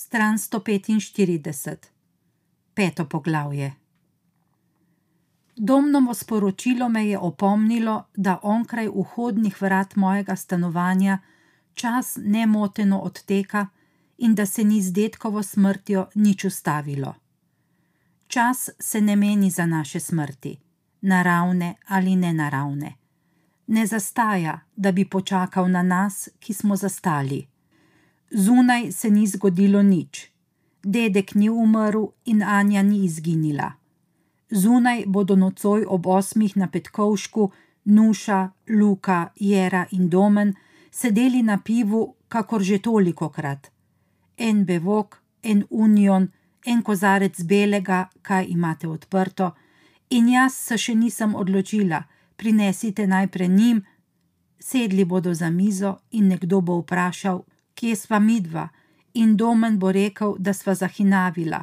Stran 145, peto poglavje. Domnovo sporočilo me je opomnilo, da onkraj vhodnih vrat mojega stanovanja čas nemoteno odteka in da se ni z detkovo smrtjo nič ustavilo. Čas se ne meni za naše smrti, naravne ali nenaravne. Ne zastaja, da bi počakal na nas, ki smo zastali. Zunaj se ni zgodilo nič. Dedek ni umrl in Anja ni izginila. Zunaj bodo nocoj ob osmih na Petkovšku Nuša, Luka, Jera in Domen sedeli na pivu, kakor že toliko krat. En bevok, en union, en kozarec belega, kaj imate odprto, in jaz se še nisem odločila, prinesite najprej njim. Sedli bodo za mizo in nekdo bo vprašal, kje sva midva, in Domen bo rekel, da sva zahinavila.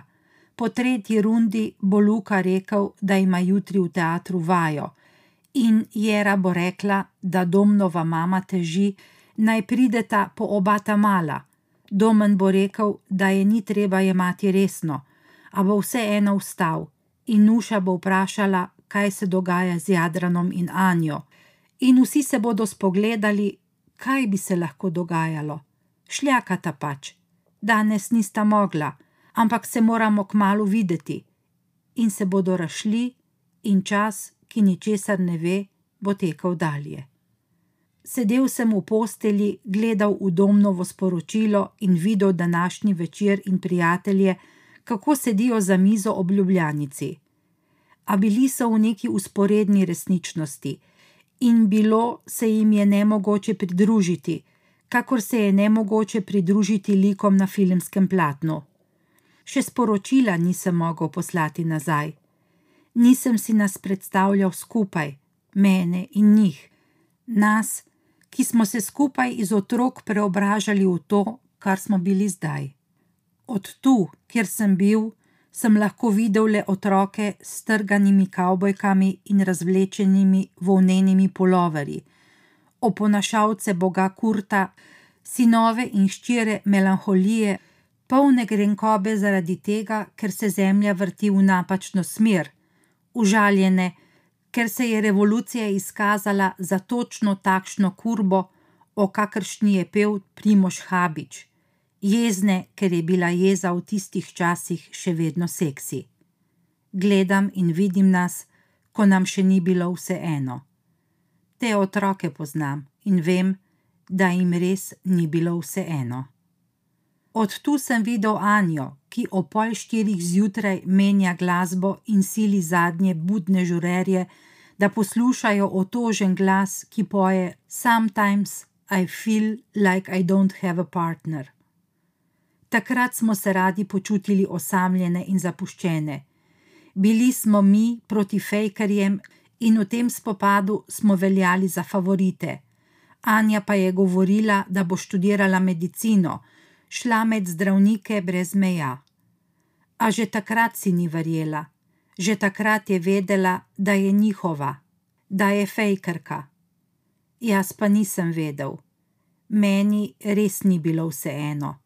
Po tretji rundi bo Luka rekel, da ima jutri v teatru vajo, in Jera bo rekla, da Domnova mama teži, naj prideta po oba ta mala. Domen bo rekel, da je ni treba jemati resno, a bo vseeno vstal, in Nuša bo vprašala, kaj se dogaja z Jadranom in Anjo, in vsi se bodo spogledali, kaj bi se lahko dogajalo. Šljakata pač, danes nista mogla, ampak se moramo kmalo videti. In se bodo rašli, in čas, ki ničesar ne ve, bo tekel dalje. Sedel sem v posteli, gledal v domnovo sporočilo in videl današnji večer in prijatelje, kako sedijo za mizo ob ljubljenici. A bili so v neki usporedni resničnosti, in bilo se jim je nemogoče pridružiti, kakor se je nemogoče pridružiti likom na filmskem platnu. Še sporočila nisem mogel poslati nazaj. Nisem si nas predstavljal skupaj, mene in njih, nas, ki smo se skupaj iz otrok preobražali v to, kar smo bili zdaj. Od tu, kjer sem bil, sem lahko videl le otroke s strganimi kavbojkami in razvlečenimi volnenimi poloverji, oponašalce boga Kurta, sinove in ščire melanholije, polne grenkobe zaradi tega, ker se zemlja vrti v napačno smer, užaljene, ker se je revolucija izkazala za točno takšno kurbo, o kakršni je pel Primoš Habič, jezne, ker je bila jeza v tistih časih še vedno seksi. Gledam in vidim nas, ko nam še ni bilo vseeno. Te otroke poznam in vem, da jim res ni bilo vseeno. Od tu sem videl Anjo, ki o pol štirih zjutraj menja glasbo in sili zadnje budne žurerje, da poslušajo otožen glas, ki poje: Sometimes I feel like I don't have a partner. Takrat smo se radi počutili osamljene in zapuščene. Bili smo mi proti fejkarjem in v tem spopadu smo veljali za favorite. Anja pa je govorila, da bo študirala medicino, šla med zdravnike brez meja. A že takrat si ni verjela, že takrat je vedela, da je njihova, da je fejkarka. Jaz pa nisem vedel, meni res ni bilo vseeno.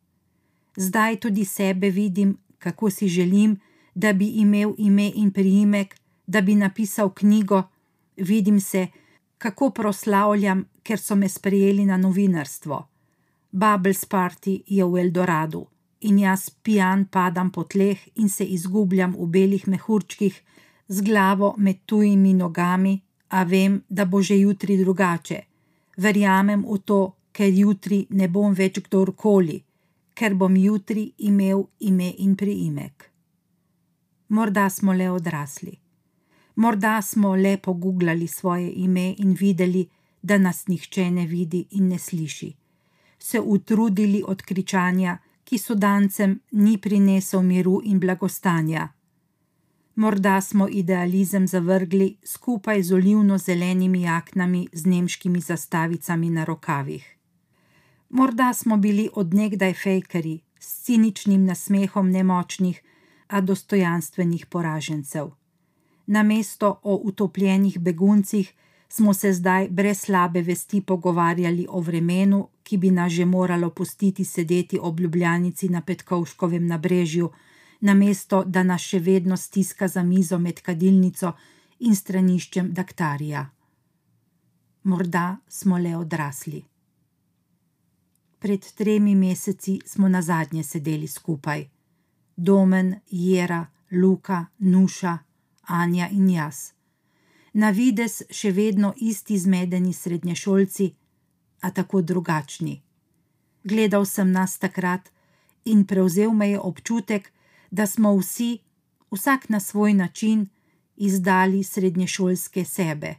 Zdaj tudi sebe vidim, kako si želim, da bi imel ime in priimek, da bi napisal knjigo, vidim se, kako proslavljam, ker so me sprejeli na novinarstvo. Bubbles Party je v Eldoradu in jaz pijan padam po tleh in se izgubljam v belih mehurčkih, z glavo med tujimi nogami, a vem, da bo že jutri drugače. Verjamem v to, ker jutri ne bom več kdorkoli, ker bom jutri imel ime in priimek. Morda smo le odrasli. Morda smo le pogooglali svoje ime in videli, da nas nihče ne vidi in ne sliši. Se utrudili od kričanja, ki sudancem ni prinesel miru in blagostanja. Morda smo idealizem zavrgli skupaj z olivno-zelenimi jaknami z nemškimi zastavicami na rokavih. Morda smo bili odnegdaj fejkari s ciničnim nasmehom nemočnih, a dostojanstvenih poražencev. Namesto o utopljenih beguncih smo se zdaj brez slabe vesti pogovarjali o vremenu, ki bi nas že moralo pustiti sedeti ob Ljubljanici na Petkovškovem nabrežju, namesto da nas še vedno stiska za mizo med kadilnico in straniščem daktarija. Morda smo le odrasli. Pred tremi meseci smo na zadnje sedeli skupaj. Domen, Jera, Luka, Nuša, Anja in jaz. Na vides še vedno isti zmedeni srednješolci, a tako drugačni. Gledal sem nas takrat in prevzel me je občutek, da smo vsi, vsak na svoj način, izdali srednješolske sebe,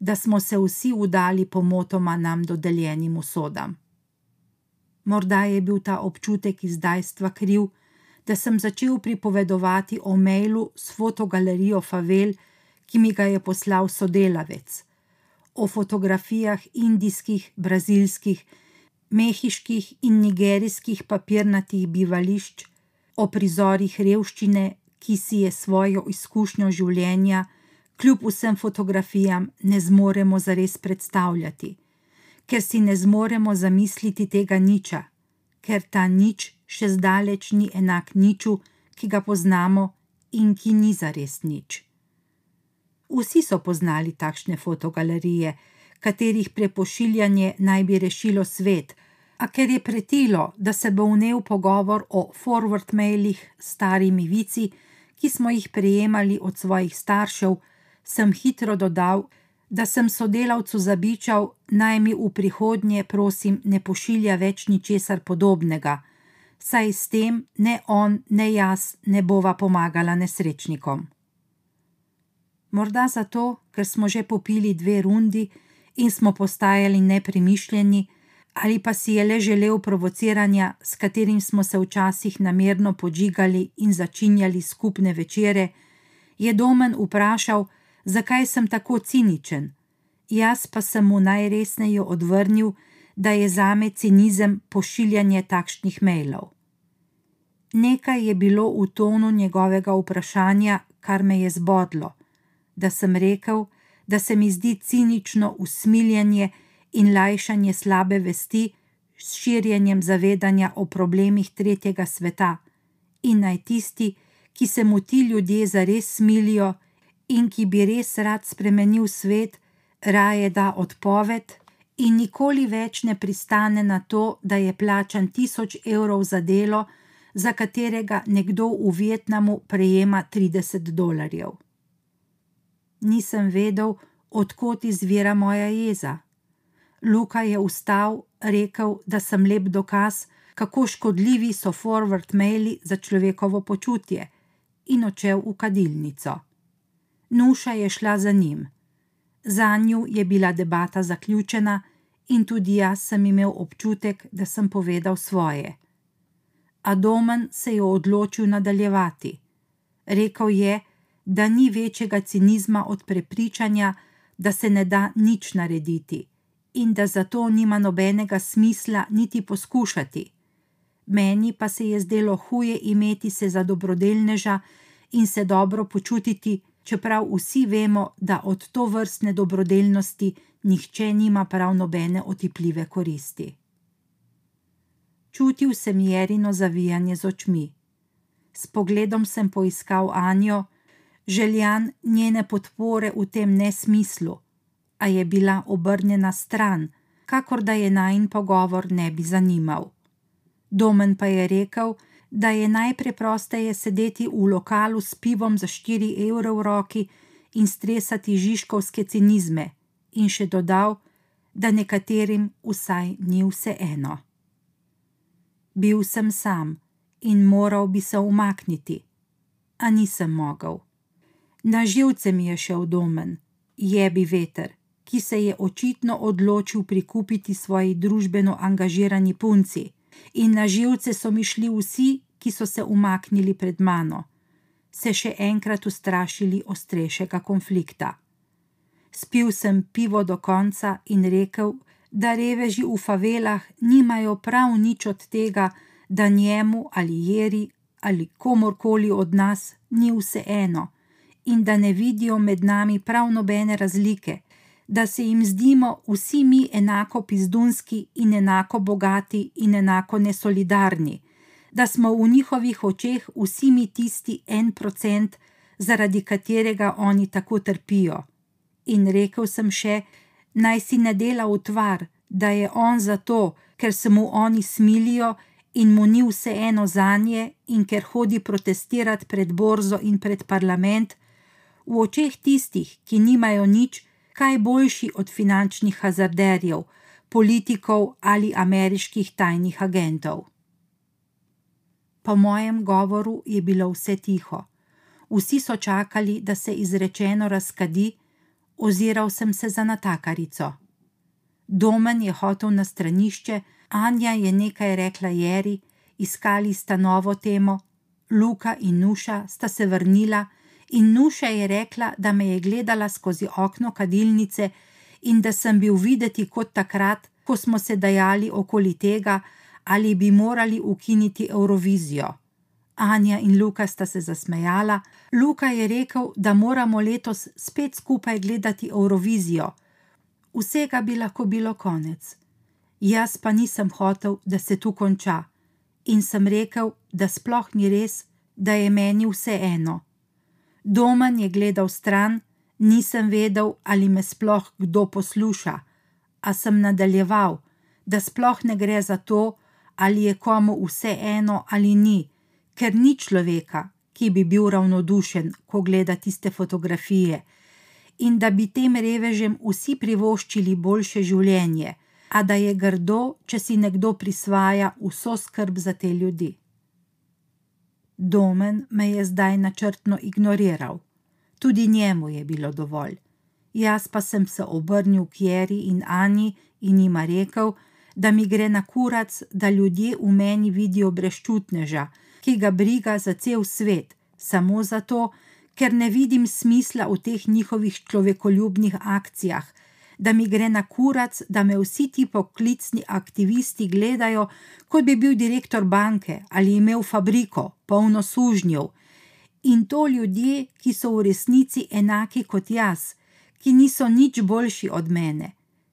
da smo se vsi udali pomotoma nam dodeljenim usodam. Morda je bil ta občutek izdajstva kriv, da sem začel pripovedovati o mailu s fotogalerijo Favel, ki mi ga je poslal sodelavec, o fotografijah indijskih, brazilskih, mehiških in nigerijskih papirnatih bivališč, o prizorih revščine, ki si je svojo izkušnjo življenja, kljub vsem fotografijam, ne zmoremo zares predstavljati, ker si ne zmoremo zamisliti tega niča, ker ta nič še zdaleč ni enak niču, ki ga poznamo in ki ni zares nič. Vsi so poznali takšne fotogalerije, katerih prepošiljanje naj bi rešilo svet, a ker je pretilo, da se bo vnev pogovor o forward mailih s starimi vici, ki smo jih prejemali od svojih staršev, sem hitro dodal, da sem sodelavcu zabičal, naj mi v prihodnje, prosim, ne pošilja več ničesar podobnega, saj s tem ne on, ne jaz ne bova pomagala nesrečnikom. Morda zato, ker smo že popili dve rundi in smo postajali nepremišljeni, ali pa si je le želel provociranja, s katerim smo se včasih namerno podžigali in začinjali skupne večere, je Domen vprašal, zakaj sem tako ciničen. Jaz pa sem mu najresneje odvrnil, da je zame cinizem pošiljanje takšnih mailov. Nekaj je bilo v tonu njegovega vprašanja, kar me je zbodlo, da sem rekel, da se mi zdi cinično usmiljanje in lajšanje slabe vesti s širjenjem zavedanja o problemih tretjega sveta, in naj tisti, ki se mu ti ljudje zares smilijo in ki bi res rad spremenil svet, raje da odpoved in nikoli več ne pristane na to, da je plačan tisoč evrov za delo, za katerega nekdo v Vietnamu prejema 30 dolarjev. Nisem vedel, odkot izvira moja jeza. Luka je vstal, rekel, da sem lep dokaz, kako škodljivi so forward maili za človekovo počutje, in odšel v kadilnico. Nuša je šla za njim. Za njo je bila debata zaključena, in tudi jaz sem imel občutek, da sem povedal svoje. Adomen se je odločil nadaljevati. Rekel je, da ni večjega cinizma od prepričanja, da se ne da nič narediti in da zato nima nobenega smisla niti poskušati. Meni pa se je zdelo huje imeti se za dobrodelneža in se dobro počutiti, čeprav vsi vemo, da od to vrstne dobrodelnosti nihče nima prav nobene otipljive koristi. Čutil sem jerino zavijanje z očmi. S pogledom sem poiskal Anjo, željan njene podpore v tem nesmislu, a je bila obrnjena stran, kakor da je najn pogovor ne bi zanimal. Domen pa je rekel, da je najpreprosteje sedeti v lokalu s pivom za štiri evre v roki in stresati žiškovske cinizme, in še dodal, da nekaterim vsaj ni vse eno. Bil sem sam in moral bi se umakniti, a nisem mogel. Na živce mi je šel domen, jebi veter ki se je očitno odločil prikupiti svoji družbeno angažirani punci, in na živce so mi šli vsi, ki so se umaknili pred mano, se še enkrat ustrašili ostrejšega konflikta. Spil sem pivo do konca in rekel, da reveži v favelah nimajo prav nič od tega, da njemu ali jeri ali komorkoli od nas ni vse eno, in da ne vidijo med nami prav nobene razlike, da se jim zdimo vsi mi enako pizdunski in enako bogati in enako nesolidarni, da smo v njihovih očeh vsi mi tisti en procent, zaradi katerega oni tako trpijo. In rekel sem še, naj si ne dela utvar, da je on zato, ker se mu oni smilijo in mu ni vseeno za nje, in ker hodi protestirati pred borzo in pred parlament, v očeh tistih, ki nimajo nič, kaj boljši od finančnih hazarderjev, politikov ali ameriških tajnih agentov. Po mojem govoru je bilo vse tiho. Vsi so čakali, da se izrečeno razkadi, oziral sem se za natakarico. Domen je hotel na stranišče, Anja je nekaj rekla Jeri, iskali sta novo temo, Luka in Nuša sta se vrnila, in Nuša je rekla, da me je gledala skozi okno kadilnice in da sem bil videti kot takrat, ko smo se dajali okoli tega, ali bi morali ukiniti Eurovizijo. Anja in Luka sta se zasmejala, Luka je rekel, da moramo letos spet skupaj gledati Eurovizijo. Vsega bi lahko bilo konec. Jaz pa nisem hotel, da se tu konča, in sem rekel, da sploh ni res, da je meni vse eno. Domen je gledal stran, nisem vedel, ali me sploh kdo posluša, a sem nadaljeval, da sploh ne gre za to, ali je komu vse eno ali ni, ker ni človeka, ki bi bil ravnodušen, ko gleda tiste fotografije, in da bi tem revežem vsi privoščili boljše življenje, a da je grdo, če si nekdo prisvaja vso skrb za te ljudi. Domen me je zdaj načrtno ignoriral, tudi njemu je bilo dovolj. Jaz pa sem se obrnil k Jeri in Ani in jima rekel, da mi gre na kurac, da ljudje v meni vidijo brezčutneža, ki ga briga za cel svet, samo zato, ker ne vidim smisla v teh njihovih človekoljubnih akcijah, da mi gre na kurac, da me vsi ti poklicni aktivisti gledajo, kot bi bil direktor banke ali imel fabriko, polno sužnjev. In to ljudje, ki so v resnici enaki kot jaz, ki niso nič boljši od mene.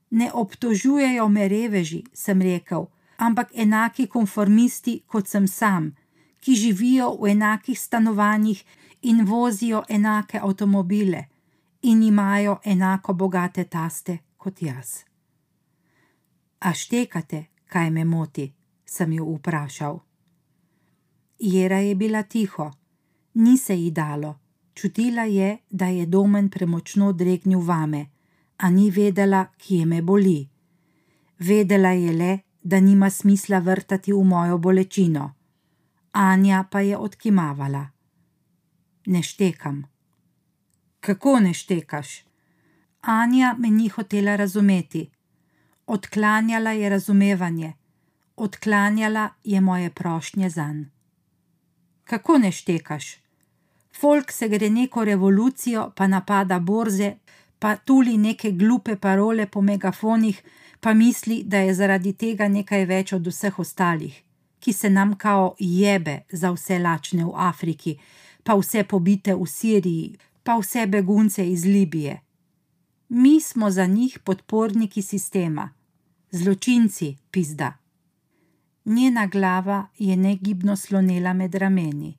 Ne obtožujejo me reveži, sem rekel, ampak enaki konformisti kot sem sam, ki živijo v enakih stanovanjih in vozijo enake avtomobile in imajo enako bogate taste kot jaz. A štekate, kaj me moti? sem jo vprašal. Jera je bila tiho, ni se ji dalo, čutila je, da je domen premočno dregnil vame, a ni vedela, kje me boli. Vedela je le, da nima smisla vrtati v mojo bolečino. Anja pa je odkimavala. Ne štekam. Kako ne štekaš? Anja me ni hotela razumeti. Odklanjala je razumevanje, odklanjala je moje prošnje zanj. Kako ne štekaš? Folk se gre neko revolucijo, pa napada borze, pa tuli neke glupe parole po megafonih, pa misli, da je zaradi tega nekaj več od vseh ostalih, ki se nam kao jebe za vse lačne v Afriki, pa vse pobite v Siriji, pa vse begunce iz Libije. Mi smo za njih podporniki sistema, zločinci, pizda. Njena glava je negibno slonela med rameni.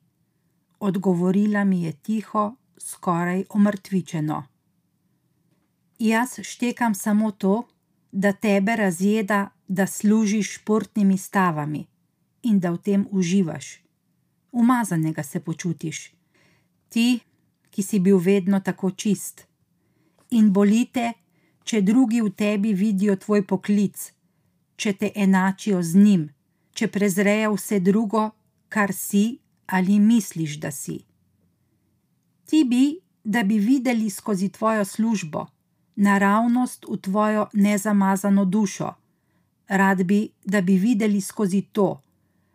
Odgovorila mi je tiho, skoraj omrtvičeno. Jaz štekam samo to, da tebe razjeda, da služiš športnimi stavami in da v tem uživaš. Umazanega se počutiš. Ti, ki si bil vedno tako čist in bolite, če drugi v tebi vidijo tvoj poklic, če te enačijo z njim, če prezrejo vse drugo, kar si ali misliš, da si. Ti bi, da bi videli skozi tvojo službo, naravnost v tvojo nezamazano dušo, rad bi, da bi videli skozi to,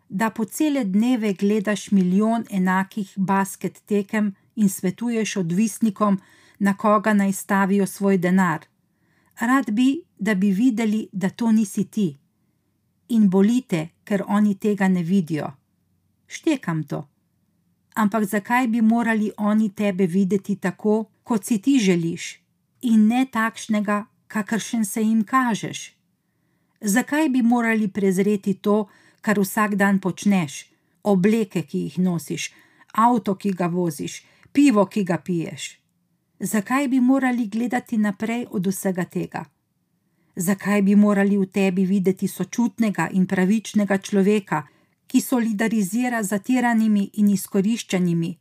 da po cele dneve gledaš milijon enakih basket tekem in svetuješ odvisnikom, na koga naj stavijo svoj denar. Rad bi, da bi videli, da to nisi ti. In bolite, ker oni tega ne vidijo. Štekam to. Ampak zakaj bi morali oni tebe videti tako, kot si ti želiš, in ne takšnega, kakršen se jim kažeš? Zakaj bi morali prezreti to, kar vsak dan počneš, obleke, ki jih nosiš, avto, ki ga voziš, pivo, ki ga piješ? Zakaj bi morali gledati naprej od vsega tega? Zakaj bi morali v tebi videti sočutnega in pravičnega človeka, ki solidarizira z zatiranimi in izkoriščanimi,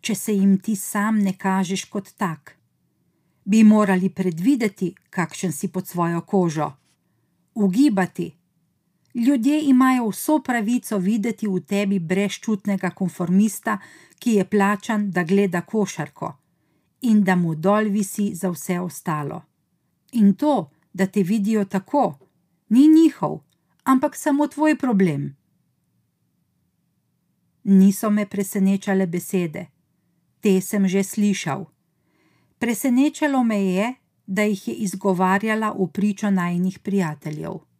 če se jim ti sam ne kažeš kot tak? Bi morali predvideti, kakšen si pod svojo kožo, ugibati. Ljudje imajo vso pravico videti v tebi brezčutnega konformista, ki je plačan, da gleda košarko in da mu dol visi za vse ostalo. In to, da te vidijo tako, ni njihov, ampak samo tvoj problem. Niso me presenečale besede, te sem že slišal. Presenečalo me je, da jih je izgovarjala v pričo najnih prijateljev.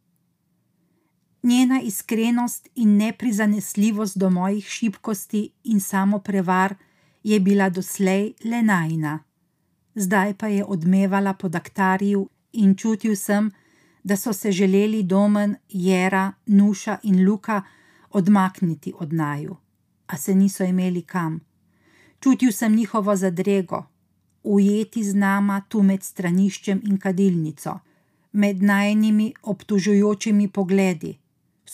Njena iskrenost in neprizanesljivost do mojih šibkosti in samo prevar je bila doslej le najna. Zdaj pa je odmevala po daktarju in čutil sem, da so se želeli Domen, Jera, Nuša in Luka odmakniti od naju, a se niso imeli kam. Čutil sem njihovo zadrego, ujeti z nama tu med straniščem in kadilnico, med najnimi obtužujočimi pogledi,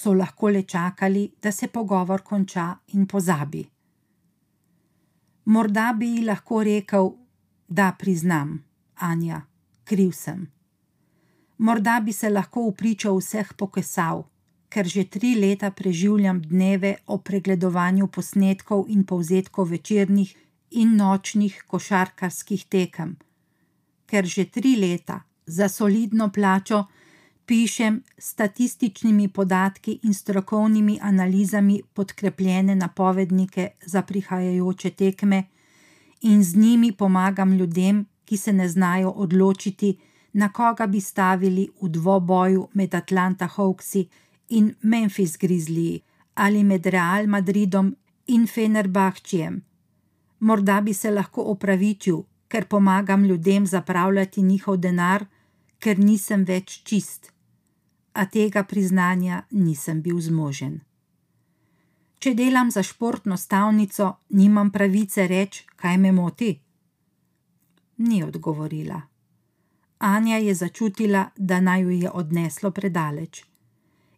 so lahko le čakali, da se pogovor konča in pozabi. Morda bi ji lahko rekel, da priznam, Anja, kriv sem. Morda bi se lahko upričal vseh pokesal, ker že tri leta preživljam dneve o pregledovanju posnetkov in povzetkov večernih in nočnih košarkarskih tekem, ker že tri leta za solidno plačo pišem statističnimi podatki in strokovnimi analizami podkrepljene napovednike za prihajajoče tekme in z njimi pomagam ljudem, ki se ne znajo odločiti, na koga bi stavili v dvoboju med Atlanta Hawksi in Memphis Grizzly ali med Real Madridom in Fenerbahčijem. Morda bi se lahko opravičil, ker pomagam ljudem zapravljati njihov denar, ker nisem več čist. A tega priznanja nisem bil zmožen. Če delam za športno stavnico, nimam pravice reči, kaj me moti. Ni odgovorila. Anja je začutila, da naj jo je odneslo predaleč.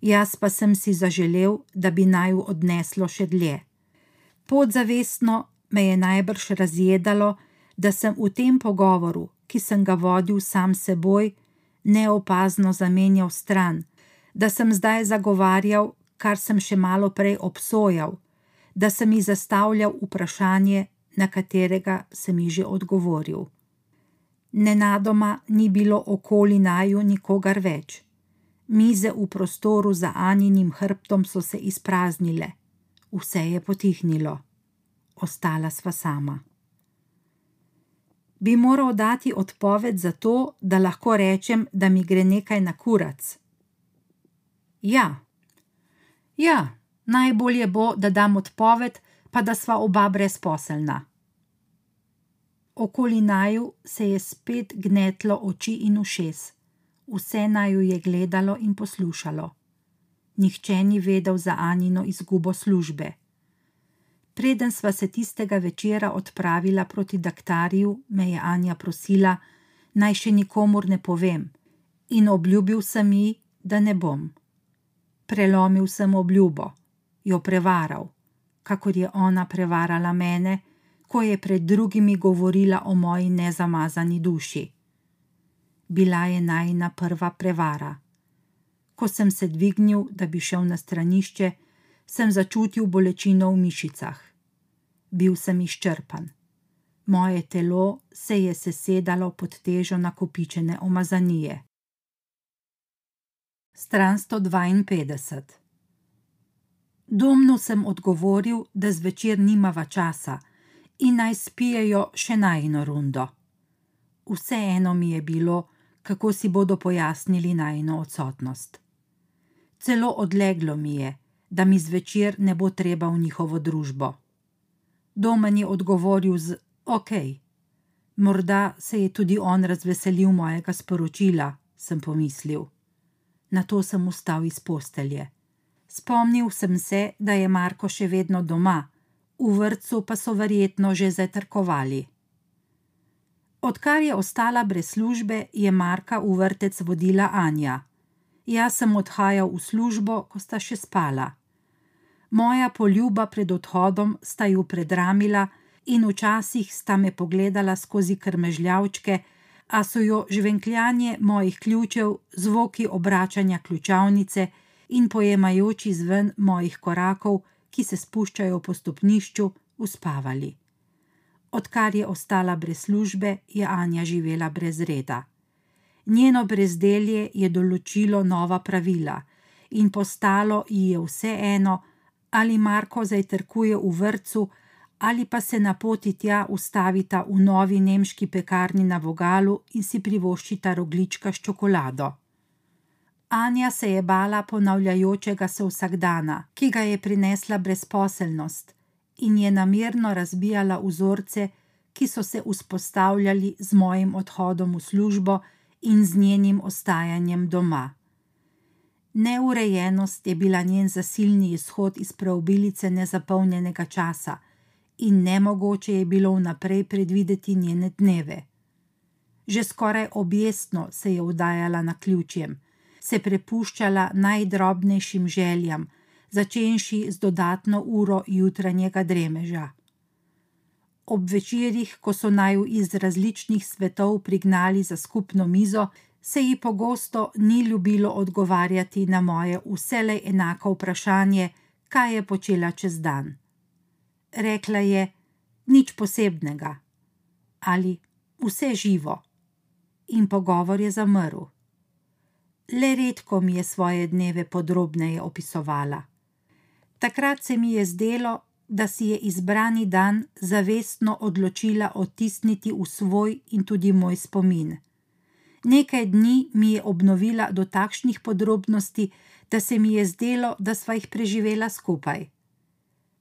Jaz pa sem si zaželel, da bi naj jo odneslo še dlje. Podzavestno me je najbrž razjedalo, da sem v tem pogovoru, ki sem ga vodil sam seboj, neopazno zamenjal stran, da sem zdaj zagovarjal, kar sem še malo prej obsojal, da sem ji zastavljal vprašanje, na katerega sem ji že odgovoril. Nenadoma ni bilo okoli naju nikogar več. Mize v prostoru za Aninim hrbtom so se izpraznile, vse je potihnilo. Ostala sva sama bi moral dati odpoved za to, da lahko rečem, da mi gre nekaj na kurac. Ja, ja, najbolje bo, da dam odpoved, pa da sva oba brezposelna. Okoli naju se je spet gnetlo oči in ušes, vse naju je gledalo in poslušalo. Nihče ni vedel za Anino izgubo službe. Preden sva se tistega večera odpravila proti daktarju, me je Anja prosila, naj še nikomur ne povem, in obljubil sem ji, da ne bom. Prelomil sem obljubo, jo prevaral, kakor je ona prevarala mene, ko je pred drugimi govorila o moji nezamazani duši. Bila je najna prva prevara. Ko sem se dvignil, da bi šel na stranišče, sem začutil bolečino v mišicah. Bil sem izčrpan. Moje telo se je sesedalo pod težo nakopičene omazanije. Stran 152. Domno sem odgovoril, da zvečer nimava časa in naj spijejo še najno rundo. Vseeno mi je bilo, kako si bodo pojasnili najno odsotnost. Celo odleglo mi je, da mi zvečer ne bo treba v njihovo družbo. Domen je odgovoril z: Ok, Morda se je tudi on razveselil mojega sporočila, sem pomislil. Na to sem vstal iz postelje. Spomnil sem se, da je Marko še vedno doma, v vrtu pa so verjetno že zatrkovali. Odkar je ostala brez službe, je Marka v vrtec vodila Anja. Jaz sem odhajal v službo, ko sta še spala. Moja poljuba pred odhodom sta ju predramila in včasih sta me pogledala skozi krmežljavčke, a so jo žvenkljanje mojih ključev, zvoki obračanja ključavnice in pojemajoči zven mojih korakov, ki se spuščajo po stopnišču, uspavali. Odkar je ostala brez službe, je Anja živela brez reda. Njeno brezdelje je določilo nova pravila in postalo ji je vse eno, ali Marko zajtrkuje v vrtu, ali pa se na poti tja ustavita v novi nemški pekarni na Vogalu in si privoščita roglička s čokolado. Anja se je bala ponavljajočega se vsakdana, ki ga je prinesla brezposelnost, in je namerno razbijala vzorce, ki so se vzpostavljali z mojim odhodom v službo in z njenim ostajanjem doma. Neurejenost je bila njen zasilni izhod iz preobilice nezapolnjenega časa, in nemogoče je bilo vnaprej predvideti njene dneve. Že skoraj objestno se je vdajala na ključjem, se prepuščala najdrobnejšim željam, začenši z dodatno uro jutranjega dremeža. Ob večerjih, ko so naju iz različnih svetov prignali za skupno mizo, se ji pogosto ni ljubilo odgovarjati na moje vselej enako vprašanje, kaj je počela čez dan. Rekla je: Nič posebnega ali vse živo. In pogovor je zamrl. Le redko mi je svoje dneve podrobneje opisovala. Takrat se mi je zdelo, da si je izbrani dan zavestno odločila odtisniti v svoj in tudi moj spomin. Nekaj dni mi je obnovila do takšnih podrobnosti, da se mi je zdelo, da sva jih preživela skupaj.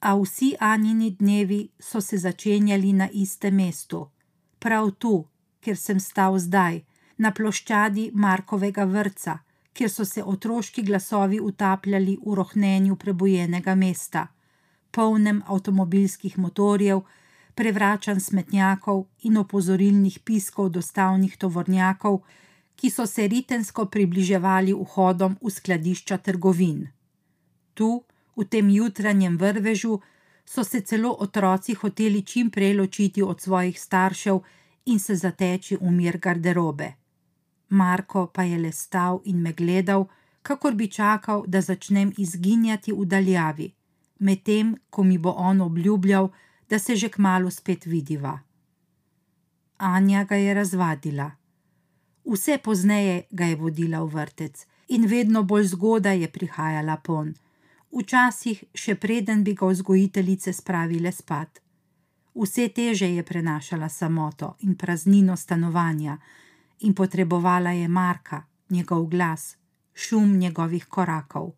A vsi Anjini dnevi so se začenjali na istem mestu, prav tu, kjer sem stal zdaj, na ploščadi Markovega vrca, kjer so se otroški glasovi utapljali v rohnenju prebojenega mesta, polnem avtomobilskih motorjev, prevračan smetnjakov in opozorilnih piskov dostavnih tovornjakov, ki so se ritensko približevali vhodom v skladišča trgovin. Tu, v tem jutranjem vrvežu, so se celo otroci hoteli čim prej ločiti od svojih staršev in se zateči v mir garderobe. Marko pa je le stal in me gledal, kakor bi čakal, da začnem izginjati v daljavi, medtem ko mi bo on obljubljal, da se že kmalo spet vidiva. Anja ga je razvadila. Vse pozneje ga je vodila v vrtec in vedno bolj zgodaj je prihajala pon, včasih še preden bi ga vzgojiteljice spravile spat. Vse teže je prenašala samoto in praznino stanovanja, in potrebovala je Marka, njegov glas, šum njegovih korakov.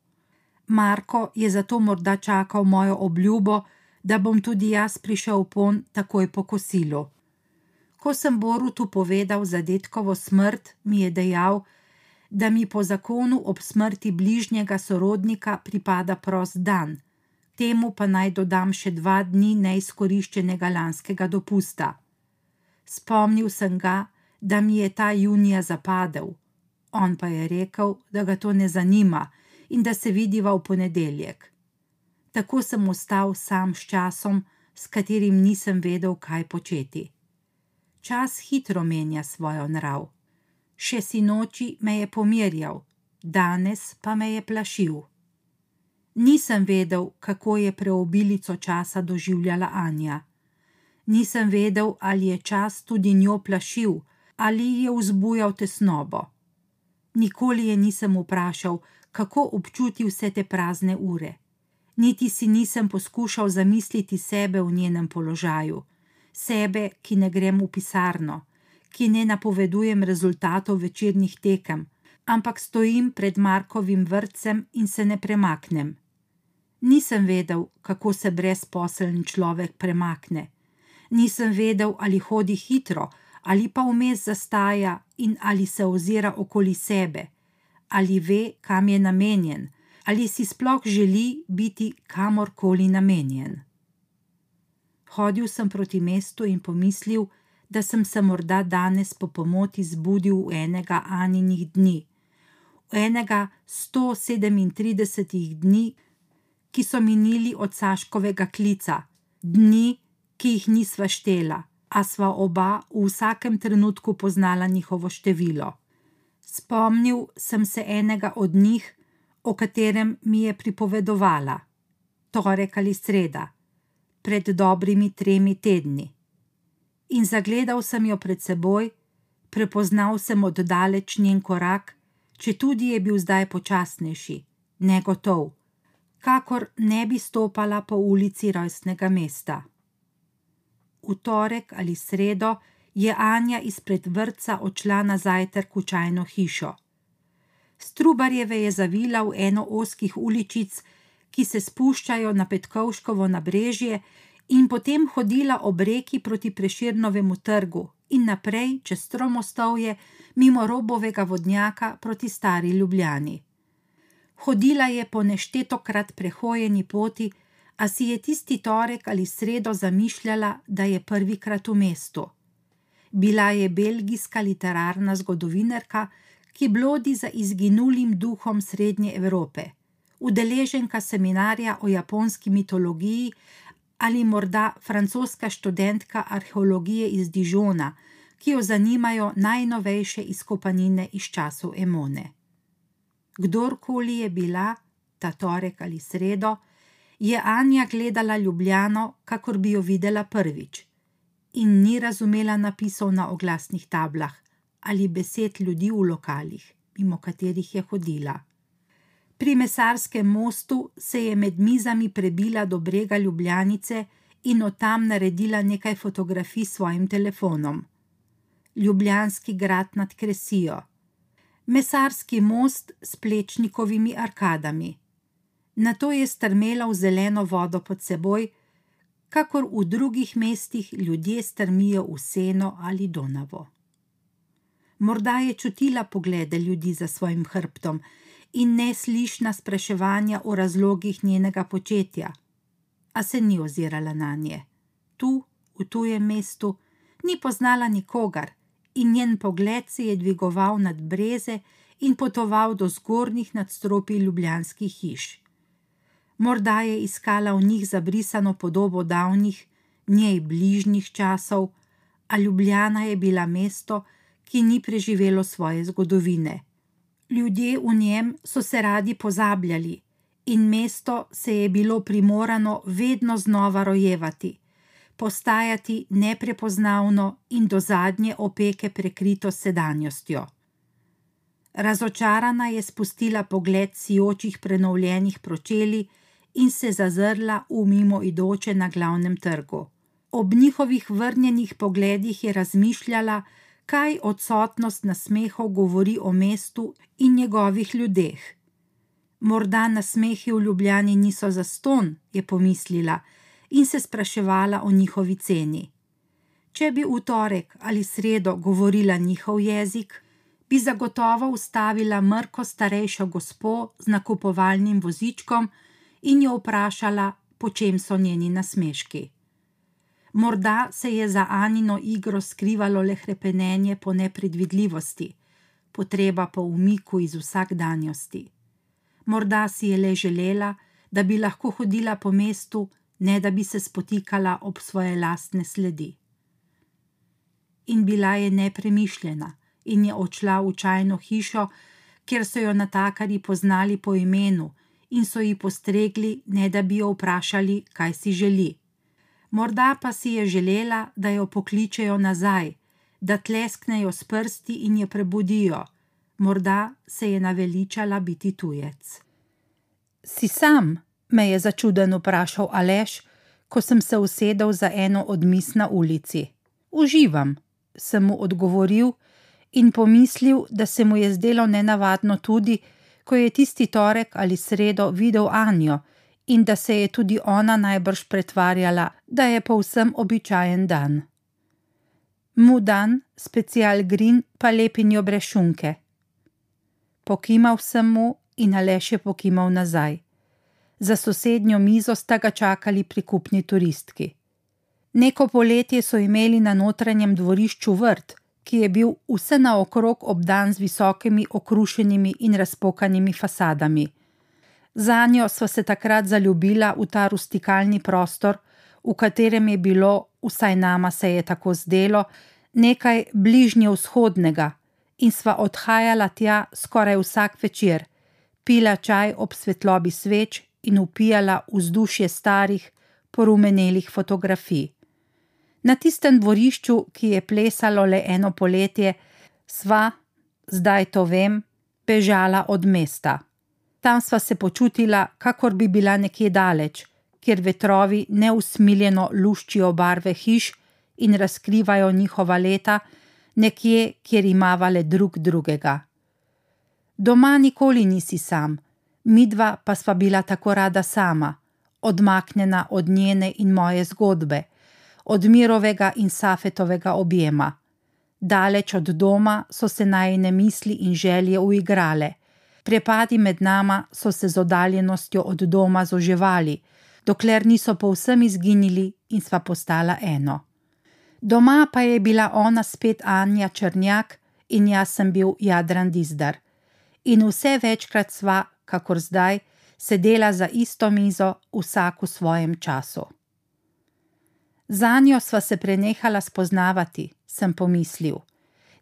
Marko je zato morda čakal mojo obljubo, da bom tudi jaz prišel pon takoj po kosilu. Ko sem Borutu povedal za detkovo smrt, mi je dejal, da mi po zakonu ob smrti bližnjega sorodnika pripada prost dan, temu pa naj dodam še dva dni neizkoriščenega lanskega dopusta. Spomnil sem ga, da mi je ta junija zapadel, on pa je rekel, da ga to ne zanima in da se vidiva v ponedeljek. Tako sem ostal sam s časom, s katerim nisem vedel, kaj početi. Čas hitro menja svojo narav. Še si noči me je pomirjal, danes pa me je plašil. Nisem vedel, kako je preobilico časa doživljala Anja. Nisem vedel, ali je čas tudi njo plašil, ali je vzbujal tesnobo. Nikoli je nisem vprašal, kako občuti vse te prazne ure. Niti si nisem poskušal zamisliti sebe v njenem položaju, sebe, ki ne grem v pisarno, ki ne napovedujem rezultatov večernih tekem, ampak stojim pred Markovim vrtcem in se ne premaknem. Nisem vedel, kako se brezposeln človek premakne. Nisem vedel, ali hodi hitro ali pa vmes zastaja in ali se ozira okoli sebe, ali ve, kam je namenjen, ali si sploh želi biti kamorkoli namenjen. Hodil sem proti mestu in pomislil, da sem se morda danes po pomoti zbudil v enega Aninih dni, v enega 137 dni, ki so minili od Saškovega klica, dni, ki jih nisva štela, a sva oba v vsakem trenutku poznala njihovo število. Spomnil sem se enega od njih, o katerem mi je pripovedovala, torek ali sreda, pred dobrimi tremi tedni. In zagledal sem jo pred seboj, prepoznal sem oddaleč njen korak, če tudi je bil zdaj počasnejši, negotov, kakor ne bi stopala po ulici rojstnega mesta. V torek ali sredo je Anja izpred vrca odšla na zajtrk v čajno hišo. Strubarjeve je zavila v eno oskih uličic, ki se spuščajo na Petkovškovo nabrežje, in potem hodila ob reki proti Preširnovemu trgu in naprej čez Tromostovje mimo robovega vodnjaka proti Stari Ljubljani. Hodila je po neštetokrat prehojeni poti, a si je tisti torek ali sredo zamišljala, da je prvikrat v mestu. Bila je belgijska literarna zgodovinarka, ki blodi za izginulim duhom Srednje Evrope, udeleženka seminarja o japonski mitologiji ali morda francoska študentka arheologije iz Dižona, ki jo zanimajo najnovejše izkopanine iz časov Emone. Kdorkoli je bila, ta torek ali sredo, je Anja gledala Ljubljano, kakor bi jo videla prvič, in ni razumela napisov na oglasnih tablah ali besed ljudi v lokalih, mimo katerih je hodila. Pri mesarskem mostu se je med mizami prebila do brega Ljubljanice in od tam naredila nekaj fotografij s svojim telefonom. Ljubljanski grad nad Kresijo, mesarski most s plečnikovimi arkadami. Na to je strmela v zeleno vodo pod seboj, kakor v drugih mestih ljudje strmijo v seno ali donavo. Morda je čutila poglede ljudi za svojim hrbtom in neslišna spraševanja o razlogih njenega početja, a se ni ozirala na nje. Tu, v tujem mestu, ni poznala nikogar in njen pogled se je dvigoval nad breze in potoval do zgornjih nadstropij ljubljanskih hiš. Morda je iskala v njih zabrisano podobo davnih, njej bližnjih časov, a Ljubljana je bila mesto, ki ni preživelo svoje zgodovine. Ljudje v njem so se radi pozabljali, in mesto se je bilo primorano vedno znova rojevati, postajati neprepoznavno in do zadnje opeke prekrito sedanjostjo. Razočarana je spustila pogled sijočih prenovljenih pročeli in se zazrla v mimoidoče na glavnem trgu. Ob njihovih vrnjenih pogledih je razmišljala, kaj odsotnost nasmehov govori o mestu in njegovih ljudeh. Morda nasmehi v Ljubljani niso za ston, je pomislila in se spraševala o njihovi ceni. Če bi v torek ali sredo govorila njihov jezik, bi zagotovo ustavila mrko starejšo gospo z nakupovalnim vozičkom in jo vprašala, po čem so njeni nasmeški. Morda se je za Anino igro skrivalo le krepenenje po nepredvidljivosti, potreba po umiku iz vsakdanjosti. Morda si je le želela, da bi lahko hodila po mestu, ne da bi se spotikala ob svoje lastne sledi. In bila je nepremišljena in je odšla v čajno hišo, kjer so jo natakari poznali po imenu in so ji postregli, ne da bi jo vprašali, kaj si želi. Morda pa si je želela, da jo pokličejo nazaj, da tlesknejo s prsti in jo prebudijo, morda se je naveličala biti tujec. Si sam? me je začuden vprašal Aleš, ko sem se usedel za eno od mis na ulici. Uživam, sem mu odgovoril in pomislil, da se mu je zdelo nenavadno tudi, ko je tisti torek ali sredo videl Anjo in da se je tudi ona najbrž pretvarjala, da je povsem običajen dan. mu dan, special green, pa lepinjo brez šunke. Pokimal sem mu in Aleš je pokimal nazaj. Za sosednjo mizo sta ga čakali prikupni turistki. Neko poletje so imeli na notranjem dvorišču vrt, ki je bil vse naokrog obdan z visokimi, okrušenimi in razpokanimi fasadami. Za njo sva se takrat zaljubila v ta rustikalni prostor, v katerem je bilo, vsaj nama se je tako zdelo, nekaj bližnje vzhodnega, in sva odhajala tja skoraj vsak večer, pila čaj ob svetlobi sveč in upijala vzdušje starih, porumenelih fotografij. Na tistem dvorišču, ki je plesalo le eno poletje, sva, zdaj to vem, bežala od mesta. Tam sva se počutila, kakor bi bila nekje daleč, kjer vetrovi neusmiljeno luščijo barve hiš in razkrivajo njihova leta, nekje, kjer imava le drug drugega. Doma nikoli nisi sam, midva pa sva bila tako rada sama, odmaknjena od njene in moje zgodbe, od mirovega in safetovega objema. Daleč od doma so se najne misli in želje uigrale, prepadi med nama so se z oddaljenostjo od doma zoževali, dokler niso povsem izginili in sva postala eno. Doma pa je bila ona spet Anja Črnjak in jaz sem bil Jadran Dizdar. In vse večkrat sva, kakor zdaj, sedela za isto mizo, vsak v svojem času. Za njo sva se prenehala spoznavati, sem pomislil.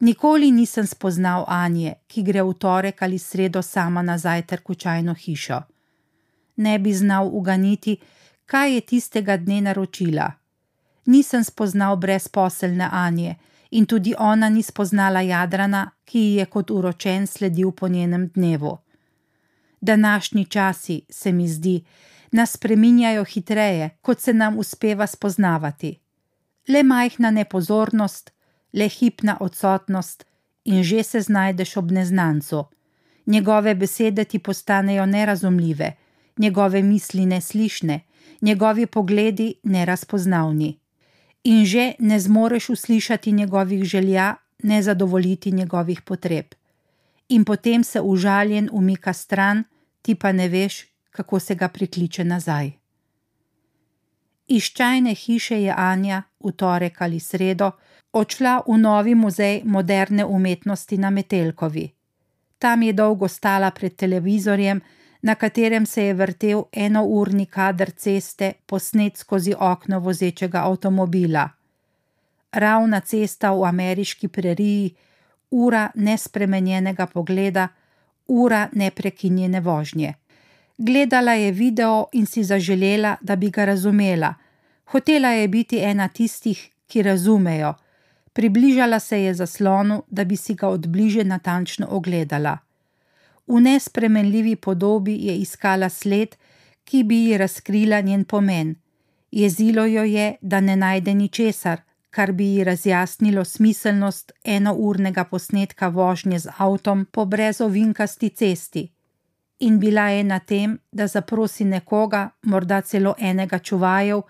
Nikoli nisem spoznal Anje, ki gre v torek ali sredo sama na zajtrk v čajno hišo. Ne bi znal uganiti, kaj je tistega dne naročila. Nisem spoznal brezposelne Anje in tudi ona ni spoznala Jadrana, ki ji je kot uročen sledil po njenem dnevu. Današnji časi, se mi zdi, nas spreminjajo hitreje, kot se nam uspeva spoznavati. Le majhna nepozornost, le hipna odsotnost in že se znajdeš ob neznancu. Njegove besede ti postanejo nerazumljive, njegove misli neslišne, njegovi pogledi nerazpoznavni. In že ne zmoreš uslišati njegovih želja, ne zadovoljiti njegovih potreb. In potem se užaljen umika stran, ti pa ne veš, kako se ga prikliče nazaj. Iz čajne hiše je Anja v torek ali sredo odšla v novi muzej moderne umetnosti na Metelkovi. Tam je dolgo stala pred televizorjem, na katerem se je vrtel enourni kader ceste, posnet skozi okno vozečega avtomobila. Ravna cesta v ameriški preriji, ura nespremenjenega pogleda, ura neprekinjene vožnje. Gledala je video in si zaželela, da bi ga razumela. Hotela je biti ena tistih, ki razumejo. Približala se je zaslonu, da bi si ga odbliže natančno ogledala. V nespremenljivi podobi je iskala sled, ki bi ji razkrila njen pomen. Jezilo jo je, da ne najde ničesar, kar bi ji razjasnilo smiselnost enournega posnetka vožnje z avtom po brezovinkasti cesti in bila je na tem, da zaprosi nekoga, morda celo enega čuvajev,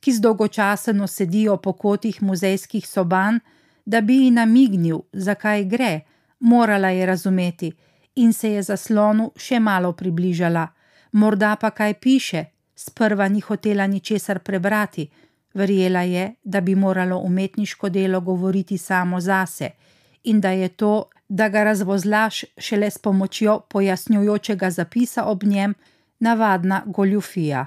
ki zdolgočaseno sedijo po kotih muzejskih soban, da bi ji namignil, zakaj gre, morala je razumeti in se je zaslonu še malo približala, morda pa kaj piše, sprva ni hotela ničesar prebrati, verjela je, da bi moralo umetniško delo govoriti samo zase in da je to da ga razvozlaš šele s pomočjo pojasnjujočega zapisa ob njem, navadna goljufija.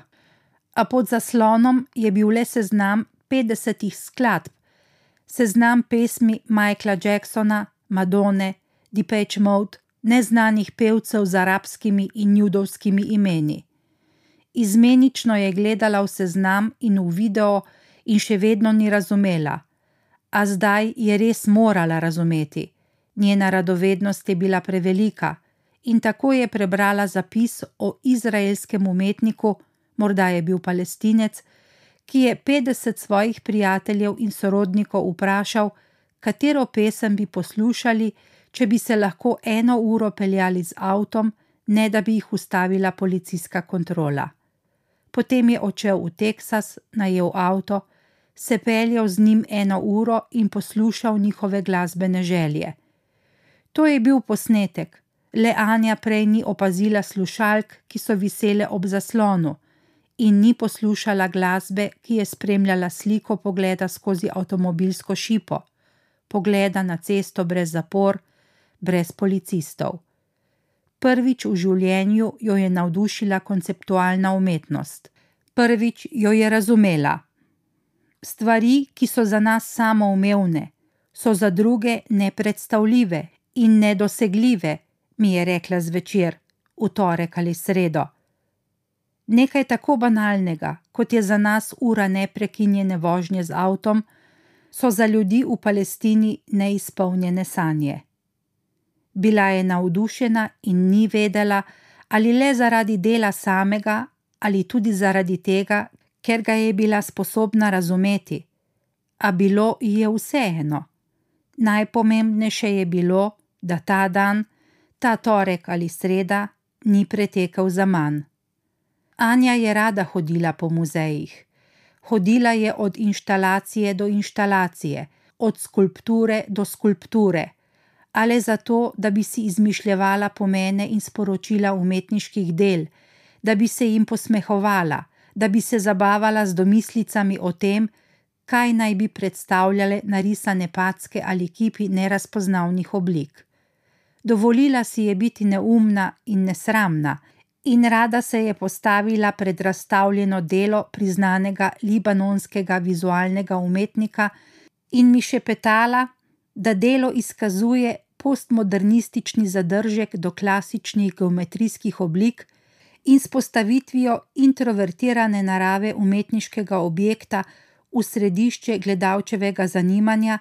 A pod zaslonom je bil le seznam 50 skladb, seznam pesmi Michaela Jacksona, Madone, Depeche Mode, neznanih pevcev z arabskimi in judovskimi imeni. Izmenično je gledala v seznam in v video, in še vedno ni razumela, a zdaj je res morala razumeti. Njena radovednost je bila prevelika in tako je prebrala zapis o izraelskem umetniku, morda je bil palestinec, ki je 50 svojih prijateljev in sorodnikov vprašal, katero pesem bi poslušali, če bi se lahko eno uro peljali z avtom, ne da bi jih ustavila policijska kontrola. Potem je odšel v Teksas, najel avto, se peljal z njim eno uro in poslušal njihove glasbene želje. To je bil posnetek, le Anja prej ni opazila slušalk, ki so visele ob zaslonu, in ni poslušala glasbe, ki je spremljala sliko pogleda skozi avtomobilsko šipo, pogleda na cesto brez zapor, brez policistov. Prvič v življenju jo je navdušila konceptualna umetnost, prvič jo je razumela. Stvari, ki so za nas samoumevne, so za druge nepredstavljive in nedosegljive, mi je rekla zvečer, v torek ali sredo. Nekaj tako banalnega, kot je za nas ura neprekinjene vožnje z avtom, so za ljudi v Palestini neizpolnjene sanje. Bila je navdušena in ni vedela, ali le zaradi dela samega, ali tudi zaradi tega, ker ga je bila sposobna razumeti. A bilo ji je vseeno. Najpomembnejše je bilo, da ta dan, ta torek ali sreda, ni pretekel za manj. Anja je rada hodila po muzejih. Hodila je od inštalacije do inštalacije, od skulpture do skulpture, ali zato, da bi si izmišljala pomene in sporočila umetniških del, da bi se jim posmehovala, da bi se zabavala z domislicami o tem, kaj naj bi predstavljale narisane packe ali kipi nerazpoznavnih oblik. Dovolila si je biti neumna in nesramna, in rada se je postavila pred razstavljeno delo priznanega libanonskega vizualnega umetnika in mi še petala, da delo izkazuje postmodernistični zadržek do klasičnih geometrijskih oblik in s postavitvijo introvertirane narave umetniškega objekta v središče gledalčevega zanimanja,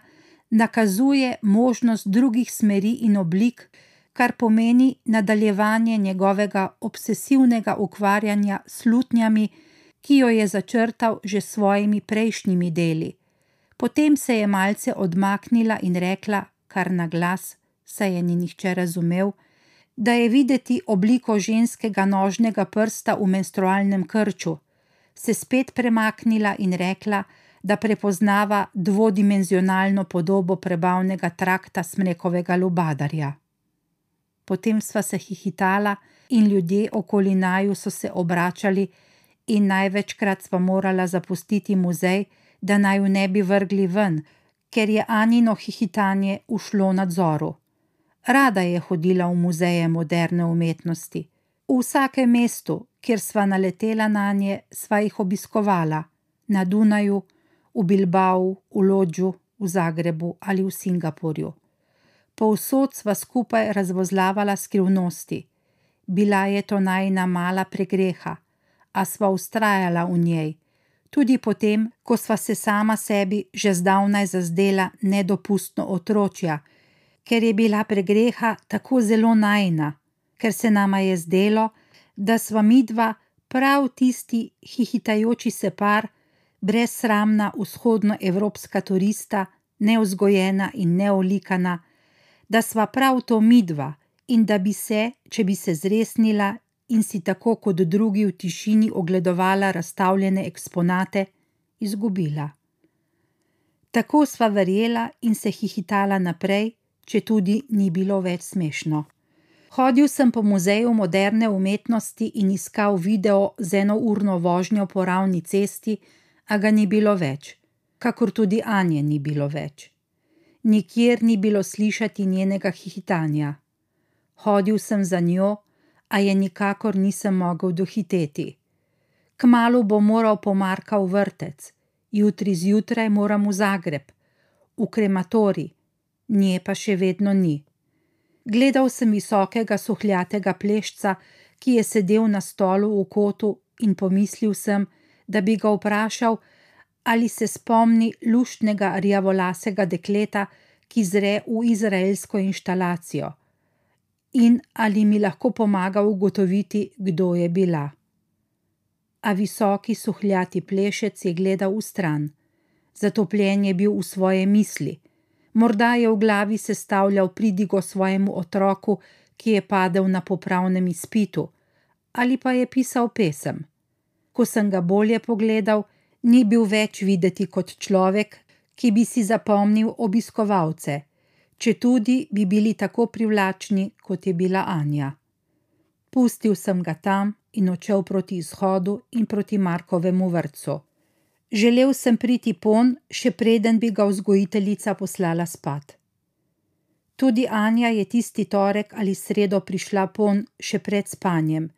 nakazuje možnost drugih smeri in oblik, kar pomeni nadaljevanje njegovega obsesivnega ukvarjanja s lutnjami, ki jo je začrtal že s svojimi prejšnjimi deli. Potem se je malce odmaknila in rekla, kar na glas, saj je ni nihče razumel, da je videti obliko ženskega nožnega prsta v menstrualnem krču, se spet premaknila in rekla, da prepoznava dvodimenzionalno podobo prebavnega trakta smrekovega lubadarja. Potem sva se hihitala in ljudje okoli naju so se obračali, in največkrat sva morala zapustiti muzej, da naju ne bi vrgli ven, ker je Anino hihitanje ušlo nadzoru. Rada je hodila v muzeje moderne umetnosti. V vsakem mestu, kjer sva naletela na nje, sva jih obiskovala: na Dunaju, v Bilbao, v Lodžu, v Zagrebu ali v Singapurju povsod sva skupaj razvozlavala skrivnosti. Bila je to najna mala pregreha, a sva ustrajala v njej, tudi potem, ko sva se sama sebi že zdavnaj zazdela nedopustno otročja, ker je bila pregreha tako zelo najna, ker se nama je zdelo, da sva midva prav tisti hihitajoči se par, brezsramna vzhodnoevropska turista, neuzgojena in neolikana, da sva prav to midva in da bi se, če bi se zresnila in si tako kot drugi v tišini ogledovala razstavljene eksponate, izgubila. Tako sva verjela in se hihitala naprej, če tudi ni bilo več smešno. Hodil sem po muzeju moderne umetnosti in iskal video z enourno vožnjo po ravni cesti, a ga ni bilo več, kakor tudi Anje ni bilo več nikjer ni bilo slišati njenega hihitanja. Hodil sem za njo, a je nikakor nisem mogel dohiteti. Kmalu bo moral pomarka v vrtec, jutri zjutraj moram v Zagreb, v krematori, nje pa še vedno ni. Gledal sem visokega suhljatega plešca, ki je sedel na stolu v kotu, in pomislil sem, da bi ga vprašal, ali se spomni luštnega rjavolasega dekleta, ki zre v izraelsko inštalacijo, in ali mi lahko pomaga ugotoviti, kdo je bila. A visoki suhljati plešec je gledal v stran, zatopljen je bil v svoje misli, morda je v glavi sestavljal pridigo svojemu otroku, ki je padel na popravnem izpitu, ali pa je pisal pesem. Ko sem ga bolje pogledal, Ni bil več videti kot človek, ki bi si zapomnil obiskovalce, če tudi bi bili tako privlačni, kot je bila Anja. Pustil sem ga tam in odšel proti izhodu in proti Markovemu vrtu. Želel sem priti pon, še preden bi ga vzgojiteljica poslala spat. Tudi Anja je tisti torek ali sredo prišla pon še pred spanjem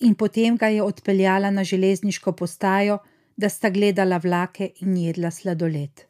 in potem ga je odpeljala na železniško postajo, da sta gledala vlake in jedla sladoled.